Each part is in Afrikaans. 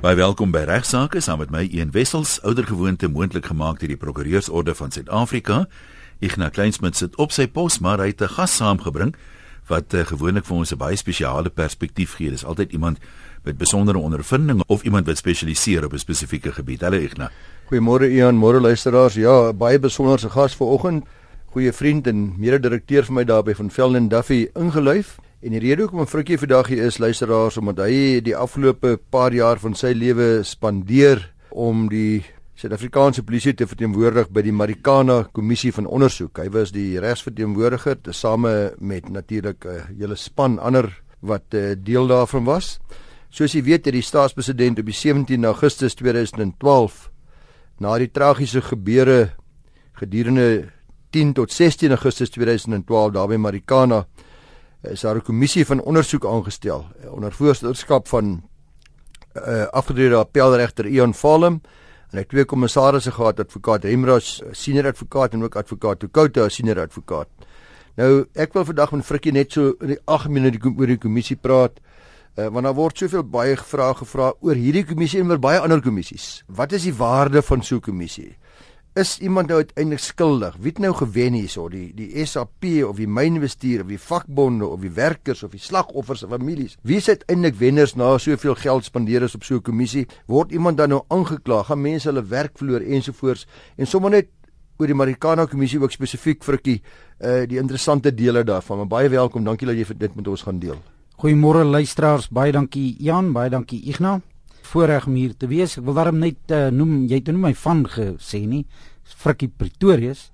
Baie welkom by Regsake saam met my Een Wessels, oudergewoonte moontlik gemaak deur die Prokureursorde van Suid-Afrika. Ignas Kleinsmid sit op sy pos, maar hy het 'n gas saamgebring wat uh, gewoonlik vir ons 'n baie spesiale perspektief gee. Dis altyd iemand met besondere ondervinding of iemand wat spesialiseer op 'n spesifieke gebied. Hallo Ignas. Goeiemôre Ian, môre luisteraars. Ja, baie besonderse gas vanoggend. Goeie vriend en mede-direkteur vir my daar by van Velden Duffy ingeluif. En die rede hoekom Frikkie vandag hier is luisteraars omdat hy die afgelope paar jaar van sy lewe spandeer om die Suid-Afrikaanse polisie te verteenwoordig by die Marikana kommissie van ondersoek. Hy was die regsverteenwoordiger tesame met natuurlik 'n hele span ander wat uh, deel daarvan was. Soos jy weet, het die staatspresident op die 17 Augustus 2012 na die tragiese gebeure gedurende 10 tot 16 Augustus 2012 daar by Marikana is daar 'n kommissie van ondersoek aangestel eh, onder voorsitterskap van uh, afgetrede appelregter Ian Falem en hy twee kommissarisse gehad advokaat Hemras senior advokaat en ook advokaat Tukouta senior advokaat. Nou ek wil vandag met Frikkie net so in die 8 minute oor die kommissie praat. Uh, want daar word soveel baie vrae gevra oor hierdie kommissie en oor baie ander kommissies. Wat is die waarde van so 'n kommissie? Is iemand nou uiteindelik skuldig? Wie het nou gewen hierso? Die die SAP of die mynbestuur of die vakbonde of die werkers of die slagoffers se families? Wie is uiteindelik wenners na soveel geld spandeer is op so 'n kommissie? Word iemand dan nou aangekla? Gaan mense hulle werk verloor ensovoorts? En sommer net oor die Marikana kommissie ook spesifiek frikkie uh die interessante dele daarvan. Maar baie welkom. Dankie dat jy dit met ons gaan deel. Goeiemôre luisteraars. Baie dankie Jan, baie dankie Ignas voorreg om hier te wees. Ek wil daarom net uh, noem, jy het nou my van gesê nie, Frikkie Pretorius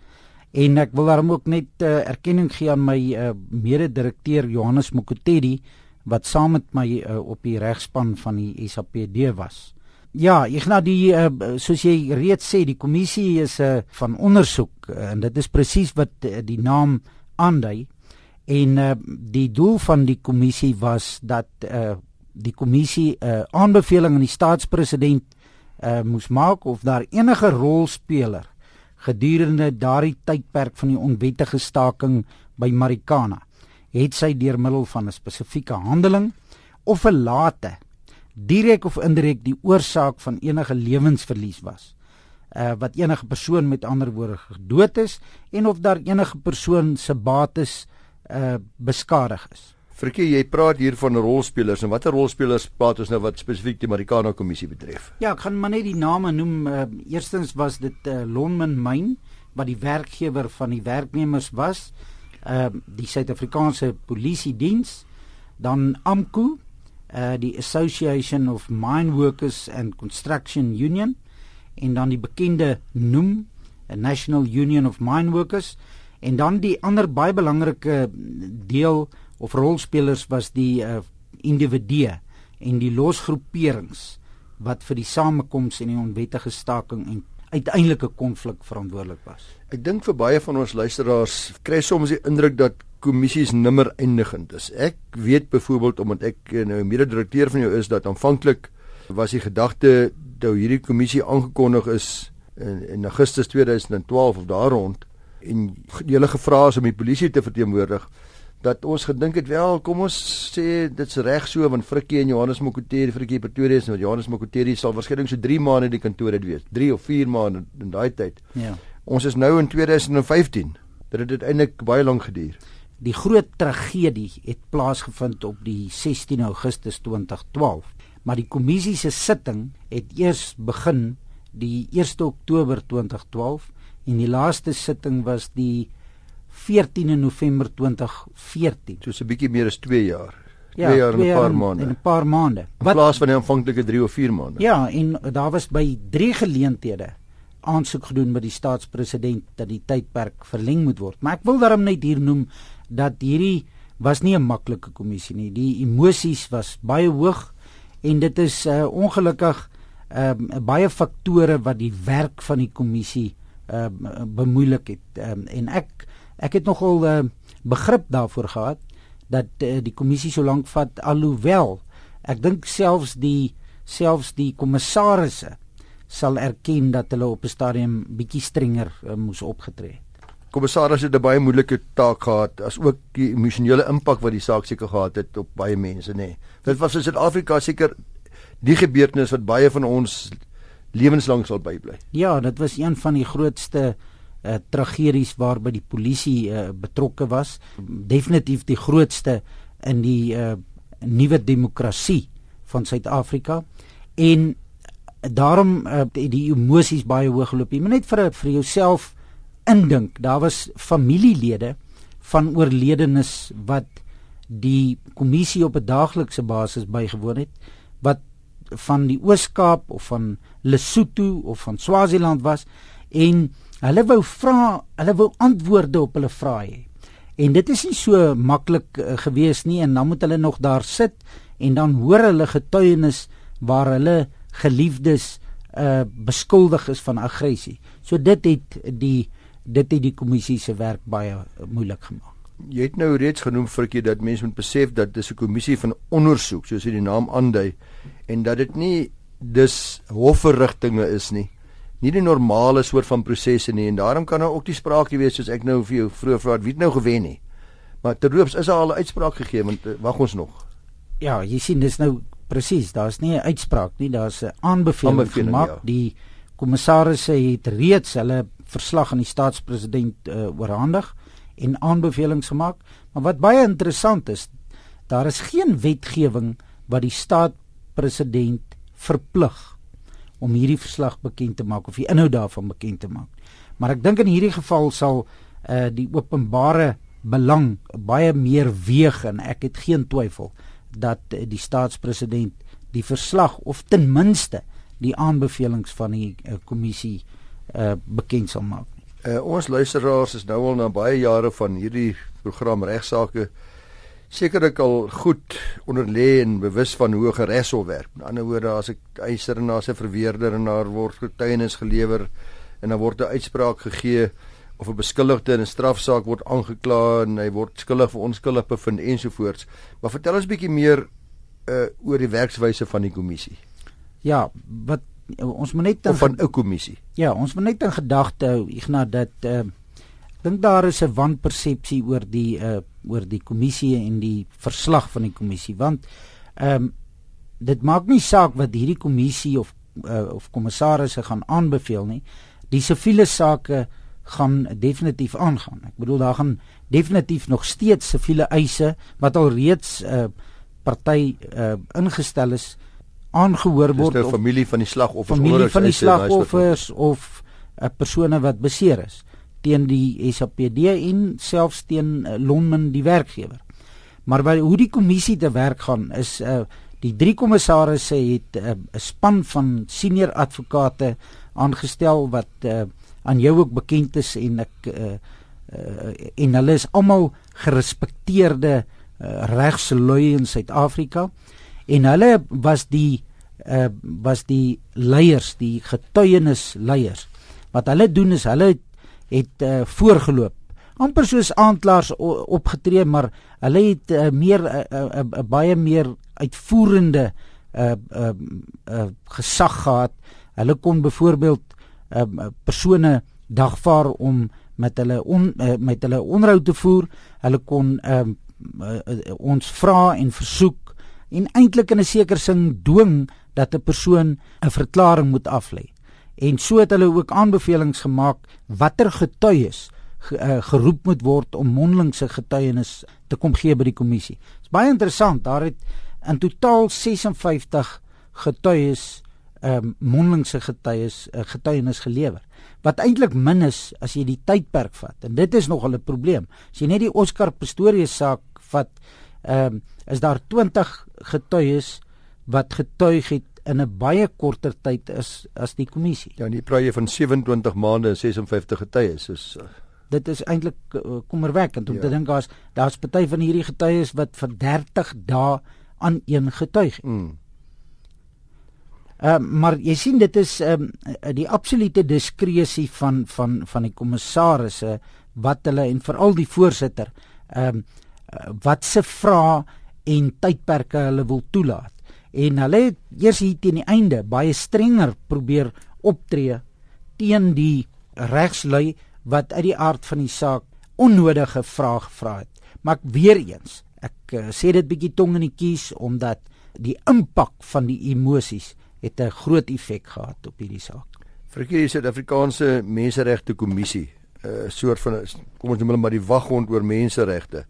en ek wil daarom ook net uh, erkenning gee aan my uh, mede-direkteur Johannes Mokotedi wat saam met my uh, op die regspan van die SAPD was. Ja, ek nou die uh, soos jy reeds sê, die kommissie is 'n uh, van ondersoek uh, en dit is presies wat uh, die naam aandui. En uh, die doel van die kommissie was dat uh, die kommissie 'n uh, aanbeveling aan die staatspresident uh, moes maak of daar enige rolspeler gedurende daardie tydperk van die onwettige staking by Marikana het sy deur middel van 'n spesifieke handeling of 'n late direk of indirek die oorsaak van enige lewensverlies was uh, wat enige persoon met ander woorde gedood is en of daar enige persoon se bates uh, beskadig is Frikkie, jy praat hier van rolspelers en watter rolspelers praat ons nou wat spesifiek die Marikana kommissie betref? Ja, ek gaan maar net die name noem. Uh, eerstens was dit uh, Lonmin Mine wat die werkgewer van die werknemers was. Ehm uh, die Suid-Afrikaanse Polisie Diens, dan AMKU, uh, die Association of Mine Workers and Construction Union en dan die bekende NUM, a National Union of Mine Workers en dan die ander baie belangrike deel of rolspelers was die uh, individue en die losgroeperings wat vir die samekoms en die onwettige staking en uiteindelike konflik verantwoordelik was. Ek dink vir baie van ons luisteraars kry soms die indruk dat kommissies nimmer eindigend is. Ek weet byvoorbeeld omdat ek eh, nou mede-direkteur van jou is dat aanvanklik was die gedagte dat hierdie kommissie aangekondig is in, in Augustus 2012 of daar rond en die hele gevra is om die polisie te verteenwoordig dat ons gedink het wel kom ons sê dit's reg so want Frikkie en Johannes Mokoteri Frikkie Pretoria nou Johannes Mokoteri sal waarskynlik so 3 maande die kantoor het wees 3 of 4 maande in daai tyd. Ja. Ons is nou in 2015. Dit het uiteindelik baie lank geduur. Die groot tragedie het plaasgevind op die 16 Augustus 2012, maar die kommissie se sitting het eers begin die 1 Oktober 2012 en die laaste sitting was die 14 November 2014. So 'n bietjie meer as 2 jaar. 2 ja, jaar en 'n paar maande. En 'n paar maande. In plaas van die aanvanklike 3 of 4 maande. Ja, en daar was by 3 geleenthede aansoek gedoen by die staatspresident dat die tydperk verleng moet word. Maar ek wil daarom net hier noem dat hierdie was nie 'n maklike kommissie nie. Die emosies was baie hoog en dit is uh, ongelukkig ehm uh, baie faktore wat die werk van die kommissie uh, bemoeilik het. Um, en ek Ek het nogal uh, begrip daarvoor gehad dat uh, die kommissie so lank vat alhoewel ek dink selfs die selfs die kommissarisse sal erken dat hulle op 'n stadium bietjie strenger uh, moes opgetree het. Kommissaris het 'n baie moeilike taak gehad as ook die emosionele impak wat die saak seker gehad het op baie mense nê. Nee. Dit was in Suid-Afrika seker die gebeurtenis wat baie van ons lewenslank sal bybly. Ja, dit was een van die grootste uh, tragedies waarby die polisie uh, betrokke was. Definitief die grootste in die uh, nuwe demokrasie van Suid-Afrika en daarom uh, die emosies baie hoog geloop. Jy moet net vir vir jouself indink. Daar was familielede van oorledenes wat die kommissie op 'n daaglikse basis bygewoon het wat van die Oos-Kaap of van Lesotho of van Swaziland was en hulle wou vra, hulle wou antwoorde op hulle vrae. En dit is nie so maklik uh, gewees nie en dan moet hulle nog daar sit en dan hoor hulle getuienis waar hulle geliefdes uh beskuldig is van aggressie. So dit het die dit het die kommissie se werk baie moeilik gemaak. Jy het nou reeds genoem virkie dat mense moet besef dat dis 'n kommissie van ondersoek soos die naam aandui en dat dit nie dis hofverrigtinge is nie. Nie die normale soort van prosesse nie en daarom kan daar ook die sprake wees soos ek nou vir jou vroeër vra wie het nou gewen nie. Maar terloops is daar al 'n uitspraak gegee want eh, wag ons nog. Ja, jy sien dis nou presies, daar's nie 'n uitspraak nie, daar's 'n aanbeveling, aanbeveling gemaak. Ja. Die kommissarisse het reeds hulle verslag aan die staatspresident uh, oorhandig en aanbevelings gemaak. Maar wat baie interessant is, daar is geen wetgewing wat die staatspresident verplig om hierdie verslag bekend te maak of die inhoud daarvan bekend te maak. Maar ek dink in hierdie geval sal uh, die openbare belang baie meer weeg en ek het geen twyfel dat die staatspresident die verslag of ten minste die aanbevelings van die uh, kommissie uh, bekend sal maak. Uh, ons luisteraars is nou al na baie jare van hierdie program regsaake sekerlik al goed onderlê en bewus van hoe geregshof werk. Met ander woorde, as ek eiser en as 'n verweerder en daar word getuienis gelewer en dan word 'n uitspraak gegee of 'n beskuldigde in 'n strafsaak word aangekla en hy word skuldig of onskuldig bevind ensovoorts. Maar vertel ons 'n bietjie meer uh oor die werkswyse van die kommissie. Ja, wat ons moet net van 'n kommissie. Ja, ons moet net in gedagte hou Ignas dat uh dink daar is 'n wanpersepsie oor die uh oor die kommissie en die verslag van die kommissie want ehm um, dit maak nie saak wat hierdie kommissie of uh, of kommissarisse gaan aanbeveel nie. Die siviele sake gaan definitief aangaan. Ek bedoel daar gaan definitief nog steeds siviele eise wat al reeds 'n uh, party uh, ingestel is aangehoor word nou of familie van die slagoffers familie van die slagoffers of 'n uh, persone wat beseer is teen die SAPD en selfs teen uh, Lonmin die werkgewer. Maar by hoe die kommissie te werk gaan is uh, die drie kommissarisse het 'n uh, span van senior advokate aangestel wat uh, aan jou ook bekend is en ek uh, uh, en hulle is almal gerespekteerde uh, regslui in Suid-Afrika en hulle was die uh, was die leiers die getuienis leiers wat hulle doen is hulle het, uh, voorgeloop amper soos aanklaers opgetree maar hulle het uh, meer 'n uh, uh, uh, baie meer uitvoerende uh, uh, uh, gesag gehad hulle kon byvoorbeeld uh, persone dagvaar om met hulle on, uh, met hulle onderhoud te voer. Hulle kon uh, uh, ons vra en versoek en eintlik in 'n sekere sin dwing dat 'n persoon 'n verklaring moet aflê. En so het hulle ook aanbevelings gemaak watter getuies ge, uh, geroep moet word om mondelingse getuienis te kom gee by die kommissie. Dit is baie interessant. Daar het in totaal 56 getuies ehm um, mondelingse getuies uh, getuienis gelewer wat eintlik min is as jy die tydperk vat en dit is nogal 'n probleem as jy net die Oscar Pistorius saak vat ehm um, is daar 20 getuies wat getuig het in 'n baie korter tyd is as die kommissie ja nie praat jy van 27 maande en 56 getuies soos uh... dit is eintlik uh, kommerwekkend om ja. te dink daar's daar's party van hierdie getuies wat vir 30 dae aan een getuig het mm. Uh, maar jy sien dit is um, die absolute diskresie van van van die kommissarisse wat hulle en veral die voorsitter ehm um, wat se vra en tydperke hulle wil toelaat. En hulle het eers hier teen die einde baie strenger probeer optree teen die regslui wat uit die aard van die saak onnodige vrae gevra het. Maar weer eens, ek uh, sê dit bietjie tong in die kies omdat die impak van die emosies het 'n groot effek gehad op hierdie saak. Verkeer die Suid-Afrikaanse Menseregte Kommissie, 'n uh, soort van kom ons noem hulle maar die waghond oor menseregte.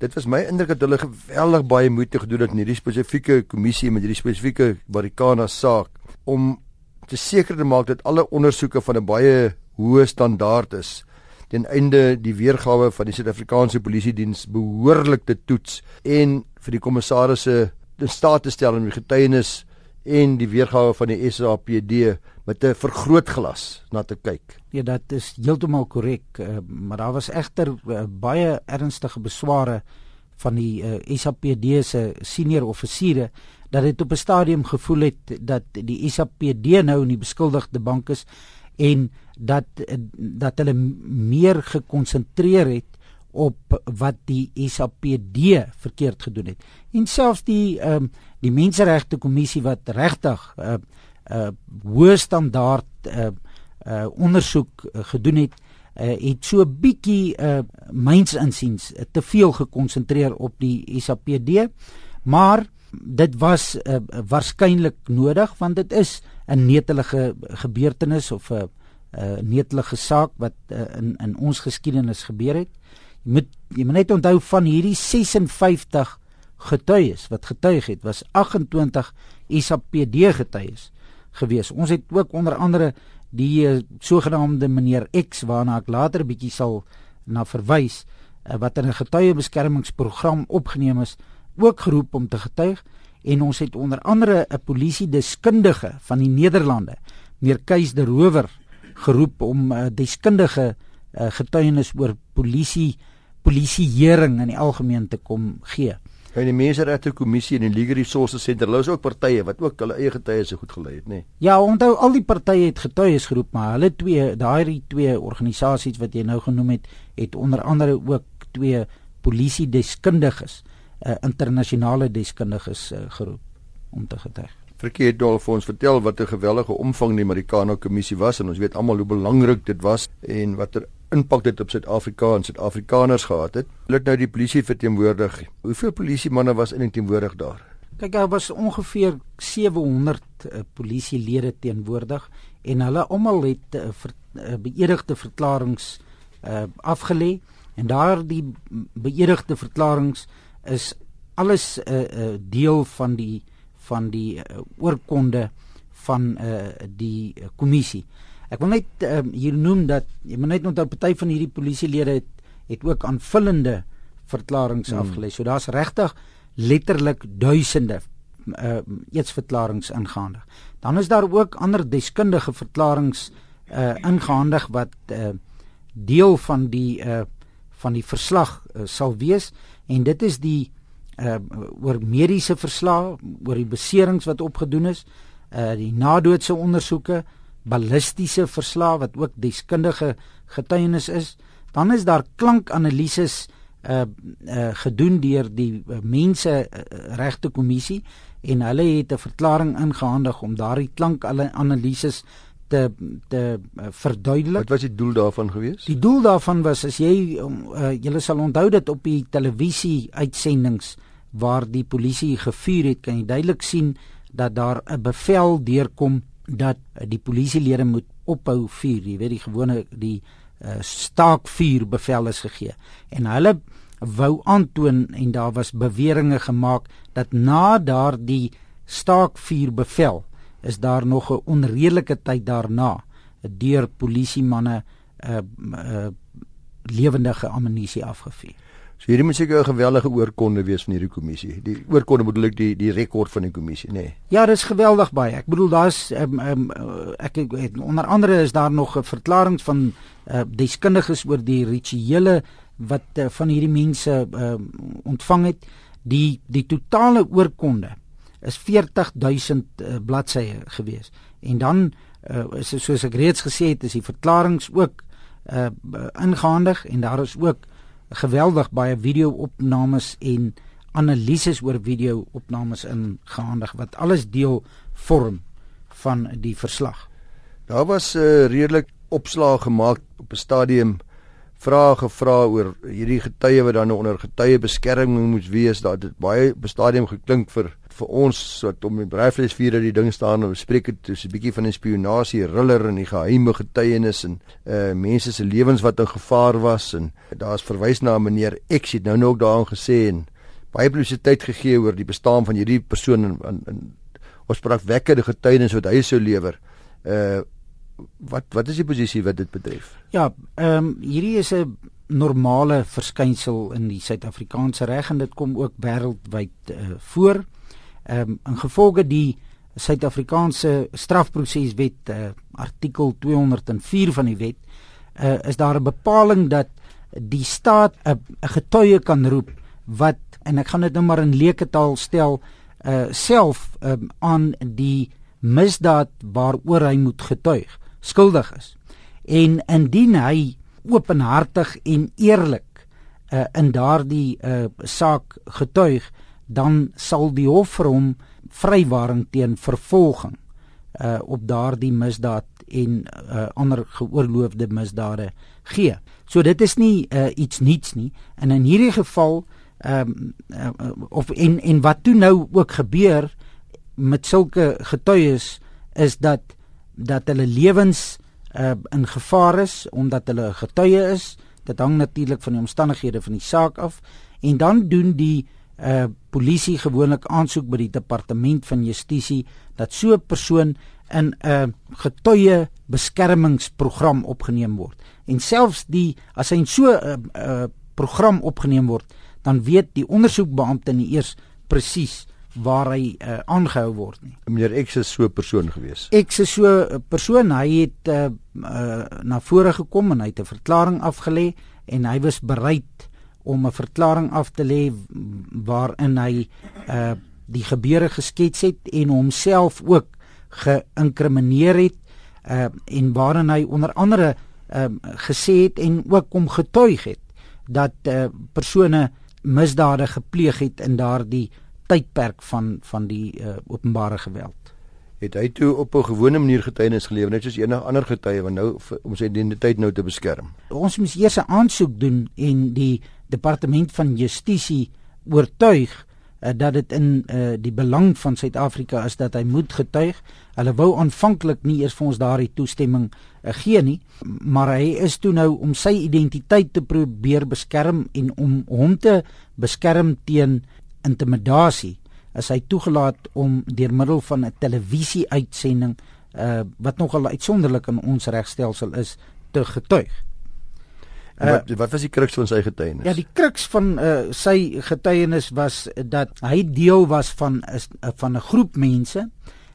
Dit was my indruk dat hulle geweldig baie moeite gedoen het in hierdie spesifieke kommissie met hierdie spesifieke Barikana saak om te seker te maak dat alle ondersoeke van 'n baie hoë standaard is. Ten einde die weergawe van die Suid-Afrikaanse Polisie Diens behoorlik te toets en vir die kommissarisse in staat te stel om die getuienis en die weergawe van die SAPD met 'n vergrootglas na te kyk. Ja, dit is heeltemal korrek, uh, maar daar was egter uh, baie ernstige besware van die uh, eh, SAPD se senior offisiere dat dit op 'n stadium gevoel het dat die SAPD nou in die beskuldigde bank is en dat dat hulle meer gekonsentreer het op wat die SAPD verkeerd gedoen het. En selfs die ehm um, die menseregte kommissie wat regtig 'n uh, uh, hoë standaard uh, uh, ondersoek uh, gedoen het, uh, het so 'n bietjie uh, myns insiens uh, te veel gekonsentreer op die SAPD. Maar dit was uh, waarskynlik nodig want dit is 'n netelige gebeurtenis of 'n uh, netelige saak wat uh, in in ons geskiedenis gebeur het. Jy moet jy moet net onthou van hierdie 56 getuies wat getuig het, was 28 ISAPD getuies gewees. Ons het ook onder andere die uh, sogenaamde meneer X waarna ek later bietjie sal na verwys uh, wat in 'n getuiebeskermingsprogram opgeneem is, ook geroep om te getuig en ons het onder andere 'n polisie deskundige van die Nederlande, meneer Keis de Rower geroep om 'n uh, deskundige uh, getuienis oor polisie polisieering in die algemeen te kom gee. En die Menseregte Kommissie en die Legal Resources Center, hulle is ook partye wat ook hulle eie getuies se goed gelei het, nê? Nee. Ja, onthou al die partye het getuies geroep, maar hulle twee, daai twee organisasies wat jy nou genoem het, het onder andere ook twee polisie deskundiges, uh, internasionale deskundiges uh, geroep om te getuig. Verkeerd dol vir ons vertel wat 'n gewellige omvang die Marikana kommissie was en ons weet almal hoe belangrik dit was en watter impak dit op Suid-Afrika en Suid-Afrikaners gehad het. Hulle het nou die polisie verteenwoordig. Hoeveel polisiemanne was in teenwoordig daar? Kyk, daar was ongeveer 700 uh, eh, polisielede teenwoordig en hulle almal het uh, ver, uh, beëdigde verklaringe uh, afgelê en daardie beëdigde verklaringe is alles 'n uh, uh, deel van die van die uh, oorkonde van uh, die uh, kommissie. Ek wil net uh, hier noem dat jy moet net onthou party van hierdie polisielede het het ook aanvullende verklaringe hmm. afgelê. So daar's regtig letterlik duisende uh eetsverklaringe ingehandig. Dan is daar ook ander deskundige verklaringe uh ingehandig wat uh deel van die uh van die verslag uh, sal wees en dit is die uh oor mediese verslae, oor die beserings wat opgedoen is, uh die nadoodse ondersoeke, ballistiese verslae wat ook deskundige getuienis is. Dan is daar klankanalises uh uh gedoen deur die uh, mense uh, regte kommissie en hulle het 'n verklaring ingehandig om daardie klankanalises te te uh, verduidelik. Wat was die doel daarvan gewees? Die doel daarvan was as jy uh, julle sal onthou dat op die televisie uitsendings waar die polisie gevuur het, kan jy duidelik sien dat daar 'n bevel deurkom dat die polisielede moet ophou vuur. Jy weet die gewone die uh, staakvuur bevel is gegee. En hulle wou aantoon en daar was beweringe gemaak dat na daardie staakvuur bevel is daar nog 'n onredelike tyd daarna deur polisiemanne 'n uh, uh, lewendige ammunisie afgevuur. So hierdie moet seker 'n geweldige oorkonde wees van hierdie kommissie. Die oorkonde bedoel ek die die rekord van die kommissie, nê. Nee. Ja, dis geweldig baie. Ek bedoel daar's um, um, ek het onder andere is daar nog 'n verklaring van uh, deskundiges oor die rituele wat uh, van hierdie mense uh, ontvang het. Die die totale oorkonde is 40000 uh, bladsye gewees. En dan uh, is soos ek reeds gesê het, is die verklaringe ook uh, ingehandig en daar is ook geweldig baie video-opnames en analises oor video-opnames ingehandig wat alles deel vorm van die verslag. Daar was 'n uh, redelik opslag gemaak op 'n stadium vrae gevra oor hierdie getuie wat dan onder getuiebeskerming moet wees dat dit baie bestadium geklink vir vir ons wat om die breivleisvuur die ding staan en bespreek dit so 'n bietjie van die spionasie riller en die geheime getuienis en uh mense se lewens wat in gevaar was en daar's verwys na meneer X het nou nog daarin gesê en baie publisiteit gegee oor die bestaan van hierdie persoon en, en, en ons spraak wekkende getuienis wat hy sou lewer. Uh wat wat is die posisie wat dit betref? Ja, ehm um, hierdie is 'n normale verskynsel in die Suid-Afrikaanse reg en dit kom ook wêreldwyd uh, voor. Ehm um, in gevolge die Suid-Afrikaanse strafproseswet uh, artikel 204 van die wet uh, is daar 'n bepaling dat die staat 'n getuie kan roep wat en ek gaan dit nou maar in leuke taal stel uh self um, aan die misdaad waaroor hy moet getuig skuldig is. En indien hy openhartig en eerlik uh in daardie uh saak getuig dan sal die hof vir hom vrywaring teen vervolging uh op daardie misdaad en uh ander geoorloofde misdade gee. So dit is nie uh iets niets nie en in hierdie geval ehm um, uh, of en en wat toe nou ook gebeur met sulke getuies is dat dat hulle lewens uh in gevaar is omdat hulle getuie is. Dit hang natuurlik van die omstandighede van die saak af en dan doen die uh polisie gewoonlik aansoek by die departement van justisie dat so 'n persoon in 'n uh, getuie beskermingsprogram opgeneem word. En selfs die as hy in so 'n uh, uh, program opgeneem word, dan weet die ondersoekbeampte nie eers presies waar hy uh, aangehou word nie. Meneer X is so 'n persoon gewees. X is so 'n persoon, hy het uh, uh, na vore gekom en hy het 'n verklaring afgelê en hy was bereid om 'n verklaring af te lê waarin hy uh die gebeure geskets het en homself ook geïnkrimineer het uh en waarin hy onder andere uh, gesê het en ook om getuig het dat uh persone misdade gepleeg het in daardie tydperk van van die uh, openbare geweld. Het hy toe op 'n gewone manier getuienis gelewer net soos enige ander getuie wat nou om sy identiteit nou te beskerm? Ons moet eers 'n aansoek doen en die departement van justisie oortuig uh, dat dit in uh, die belang van Suid-Afrika is dat hy moet getuig. Hulle wou aanvanklik nie eers vir ons daardie toestemming uh, gee nie, maar hy is toe nou om sy identiteit te probeer beskerm en om hom te beskerm teen intimidasie as hy toegelaat om deur middel van 'n televisie-uitsending uh, wat nogal uitsonderlik in ons regstelsel is te getuig. Uh, wat wat was die kruks van sy getuienis? Ja, die kruks van uh, sy getuienis was dat hy deel was van is uh, van 'n groep mense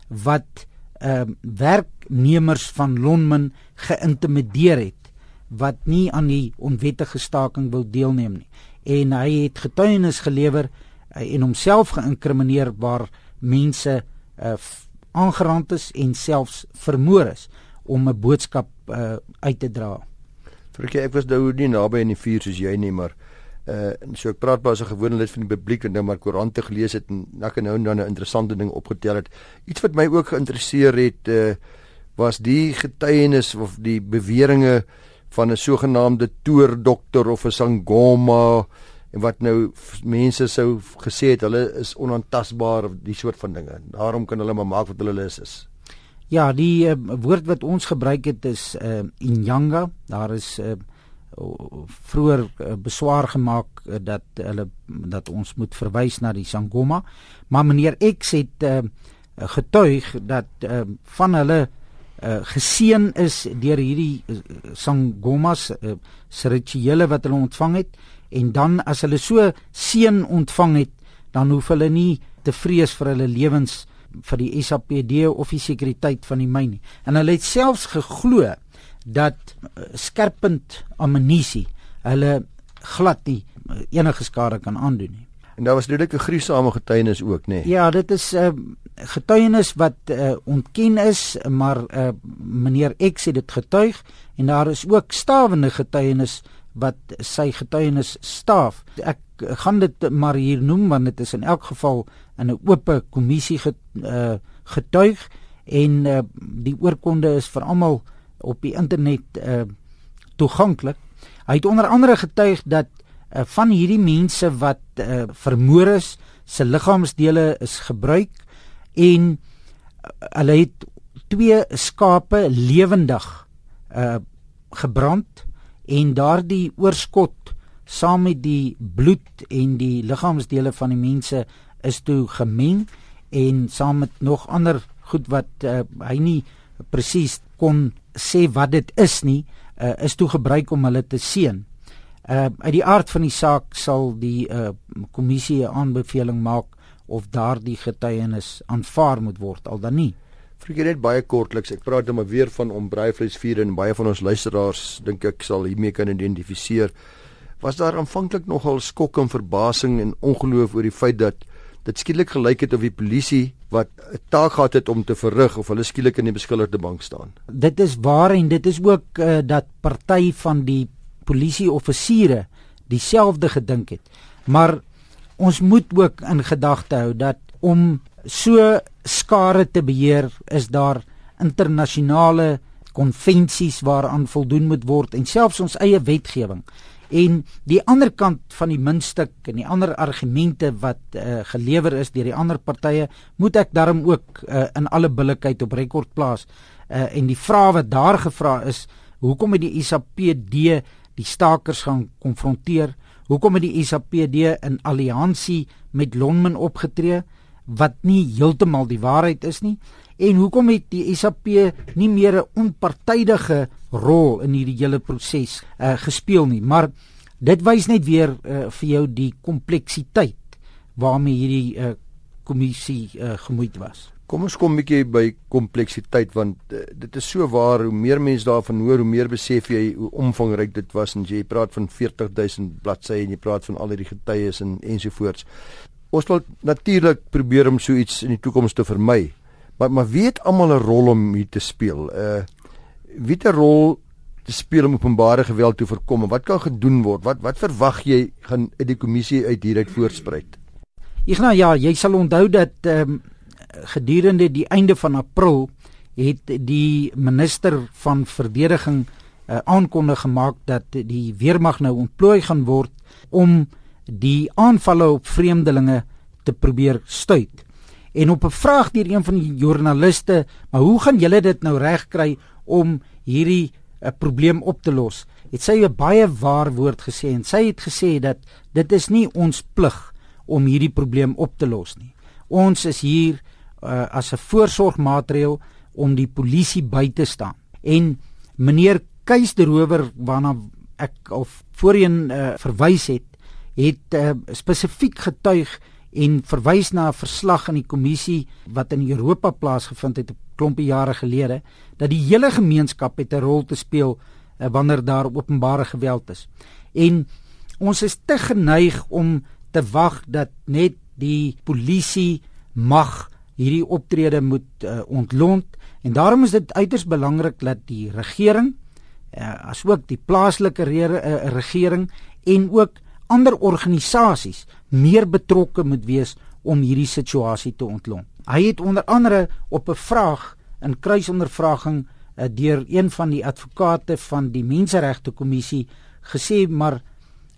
wat ehm uh, werknemers van Lonmin geïntimideer het wat nie aan die onwettige staking wil deelneem nie. En hy het getuienis gelewer uh, en homself geïnkrimineer waar mense uh, aangerand is en selfs vermoor is om 'n boodskap uh, uit te dra. Frikkie, ek was nou nie naby aan die vuur soos jy nie, maar uh so ek praat maar as 'n gewone lid van die publiek en nou maar koerante gelees het en ek nou dan 'n interessante ding opgetel het. Iets wat my ook geïnteresseer het uh was die getuienis of die beweringe van 'n sogenaamde toordokter of 'n sangoma en wat nou mense sou gesê het hulle is onaantastbaar of die soort van dinge. Daarom kan hulle maar maak wat hulle is. is. Ja, die uh, woord wat ons gebruik het is uh, inyanga. Daar is uh, vroeër uh, beswaar gemaak uh, dat hulle dat ons moet verwys na die sangoma. Maar meneer X het uh, getuig dat uh, van hulle uh, geseën is deur hierdie uh, sangomas uh, se rituele wat hulle ontvang het en dan as hulle so seën ontvang het, dan hoef hulle nie te vrees vir hulle lewens vir die SAPD of die sekuriteit van die myn nie. En hulle het selfs geglo dat uh, skerpend ammunisie hulle glad nie uh, enige skade kan aandoen nie. En daar was redelike gruisame getuienis ook, nê? Nee. Ja, dit is 'n uh, getuienis wat uh, ontken is, maar uh, meneer X het dit getuig en daar is ook stawende getuienis wat sy getuienis staaf. Ek gaan dit maar hier noem want dit is in elk geval in 'n oop kommissie get, uh, getuig en uh, die oorkonde is vir almal op die internet uh, toeganklik. Hy het onder andere getuig dat uh, van hierdie mense wat uh, vermoor is, se liggaamsdele is gebruik en uh, hulle het twee skape lewendig uh gebrand en daardie oorskot saam met die bloed en die liggaamsdele van die mense is toe gemeng en saam met nog ander goed wat uh, hy nie presies kon sê wat dit is nie uh, is toe gebruik om hulle te seën. Uh uit die aard van die saak sal die uh kommissie 'n aanbeveling maak of daardie getuienis aanvaar moet word al dan nie. Vir net baie kortliks, ek praat nou maar weer van om braaivleisvuur en baie van ons luisteraars dink ek sal hiermee kan identifiseer. Was daar aanvanklik nogal skok en verbasing en ongeloof oor die feit dat dit skielik gelyk het of die polisie wat 'n taak gehad het om te verrig of hulle skielik in die beskuldigde bank staan. Dit is waar en dit is ook uh, dat party van die polisieoffisiere dieselfde gedink het. Maar ons moet ook in gedagte hou dat om so skare te beheer is daar internasionale konvensies waaraan voldoen moet word en selfs ons eie wetgewing. En die ander kant van die muntstuk en die ander argumente wat uh, gelewer is deur die ander partye, moet ek daarom ook uh, in alle billikheid op rekord plaas. Uh, en die vraag wat daar gevra is, hoekom het die ISAPD die stakers gaan konfronteer? Hoekom het die ISAPD in alliansie met Lonmin opgetree wat nie heeltemal die waarheid is nie? En hoekom het die SAP nie meer 'n onpartydige rol in hierdie hele proses uh, gespeel nie? Maar dit wys net weer uh, vir jou die kompleksiteit waarmee hierdie uh, kommissie uh, gemoeid was. Kom ons kom 'n bietjie by kompleksiteit want uh, dit is so waar hoe meer mense daarvan hoor hoe meer besef jy hoe omvangryk dit was en jy praat van 40000 bladsye en jy praat van al hierdie getuies en ensovoorts. Ons wil natuurlik probeer om so iets in die toekoms te vermy. Maar maar wie het almal 'n rol om hier te speel? Uh wie het 'n rol te speel om openbare geweld te voorkom en wat kan gedoen word? Wat wat verwag jy gaan uit die kommissie uit hieruit voorspruit? Ek nou ja, jy sal onthou dat ehm um, gedurende die einde van April het die minister van verdediging uh, aankondig gemaak dat die weermag nou ontplooi gaan word om die aanvalle op vreemdelinge te probeer stuit. En op 'n vraag deur een van die joernaliste, "Maar hoe gaan julle dit nou regkry om hierdie 'n uh, probleem op te los?" Het sy 'n baie waar woord gesê en sy het gesê dat dit is nie ons plig om hierdie probleem op te los nie. Ons is hier uh, as 'n voorsorgmaatreël om die polisie by te staan. En meneer Keis de Rower waarna ek al voorheen uh, verwys het, het uh, spesifiek getuig en verwys na 'n verslag in die kommissie wat in Europa plaasgevind het 'n klompie jare gelede dat die hele gemeenskap het 'n rol te speel uh, wanneer daar openbare geweld is. En ons is te geneig om te wag dat net die polisie mag hierdie optrede moet uh, ontlont en daarom is dit uiters belangrik dat die regering uh, asook die plaaslike re uh, regering en ook ander organisasies meer betrokke moet wees om hierdie situasie te ontlont. Hy het onder andere op 'n vraag in kruisondervraging uh, deur een van die advokate van die Menseregte Kommissie gesê, "Maar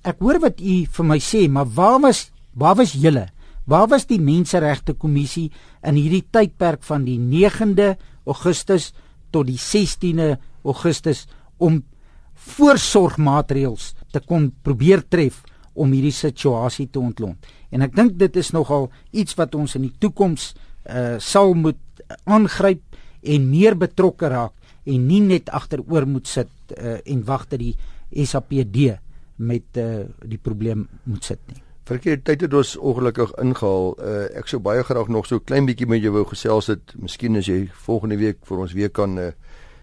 ek hoor wat u vir my sê, maar waar was waar was julle? Waar was die Menseregte Kommissie in hierdie tydperk van die 9de Augustus tot die 16de Augustus om voorsorgmaatreëls te kon probeer tref om hierdie situasie te ontlont. En ek dink dit is nogal iets wat ons in die toekoms uh sal moet aangryp en meer betrokke raak en nie net agteroor moet sit uh en wag dat die SAPD met uh die probleem moet sit nie. Verkeerde tyd het ons ongelukkig ingehaal. Uh ek sou baie graag nog so klein bietjie met jou wou gesels het. Miskien as jy volgende week vir ons weer kan uh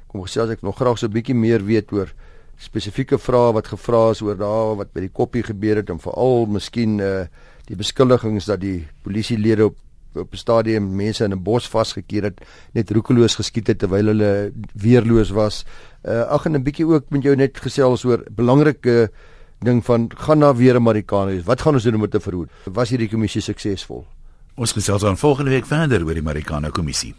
kom gesels ek nog graag so 'n bietjie meer weet oor spesifieke vrae wat gevra is oor daar wat by die koppie gebeur het en veral miskien uh die beskuldigings dat die polisielede op op 'n stadium mense in 'n bos vasgekeer het net roekeloos geskiet het terwyl hulle weerloos was. Uh ag en 'n bietjie ook met jou net gesels oor belangrike ding van gaan na weer Amerikaners. Wat gaan ons doen om te verhoed? Was hierdie kommissie suksesvol? Ons gesels dan volgende week verder oor die Amerikaner kommissie.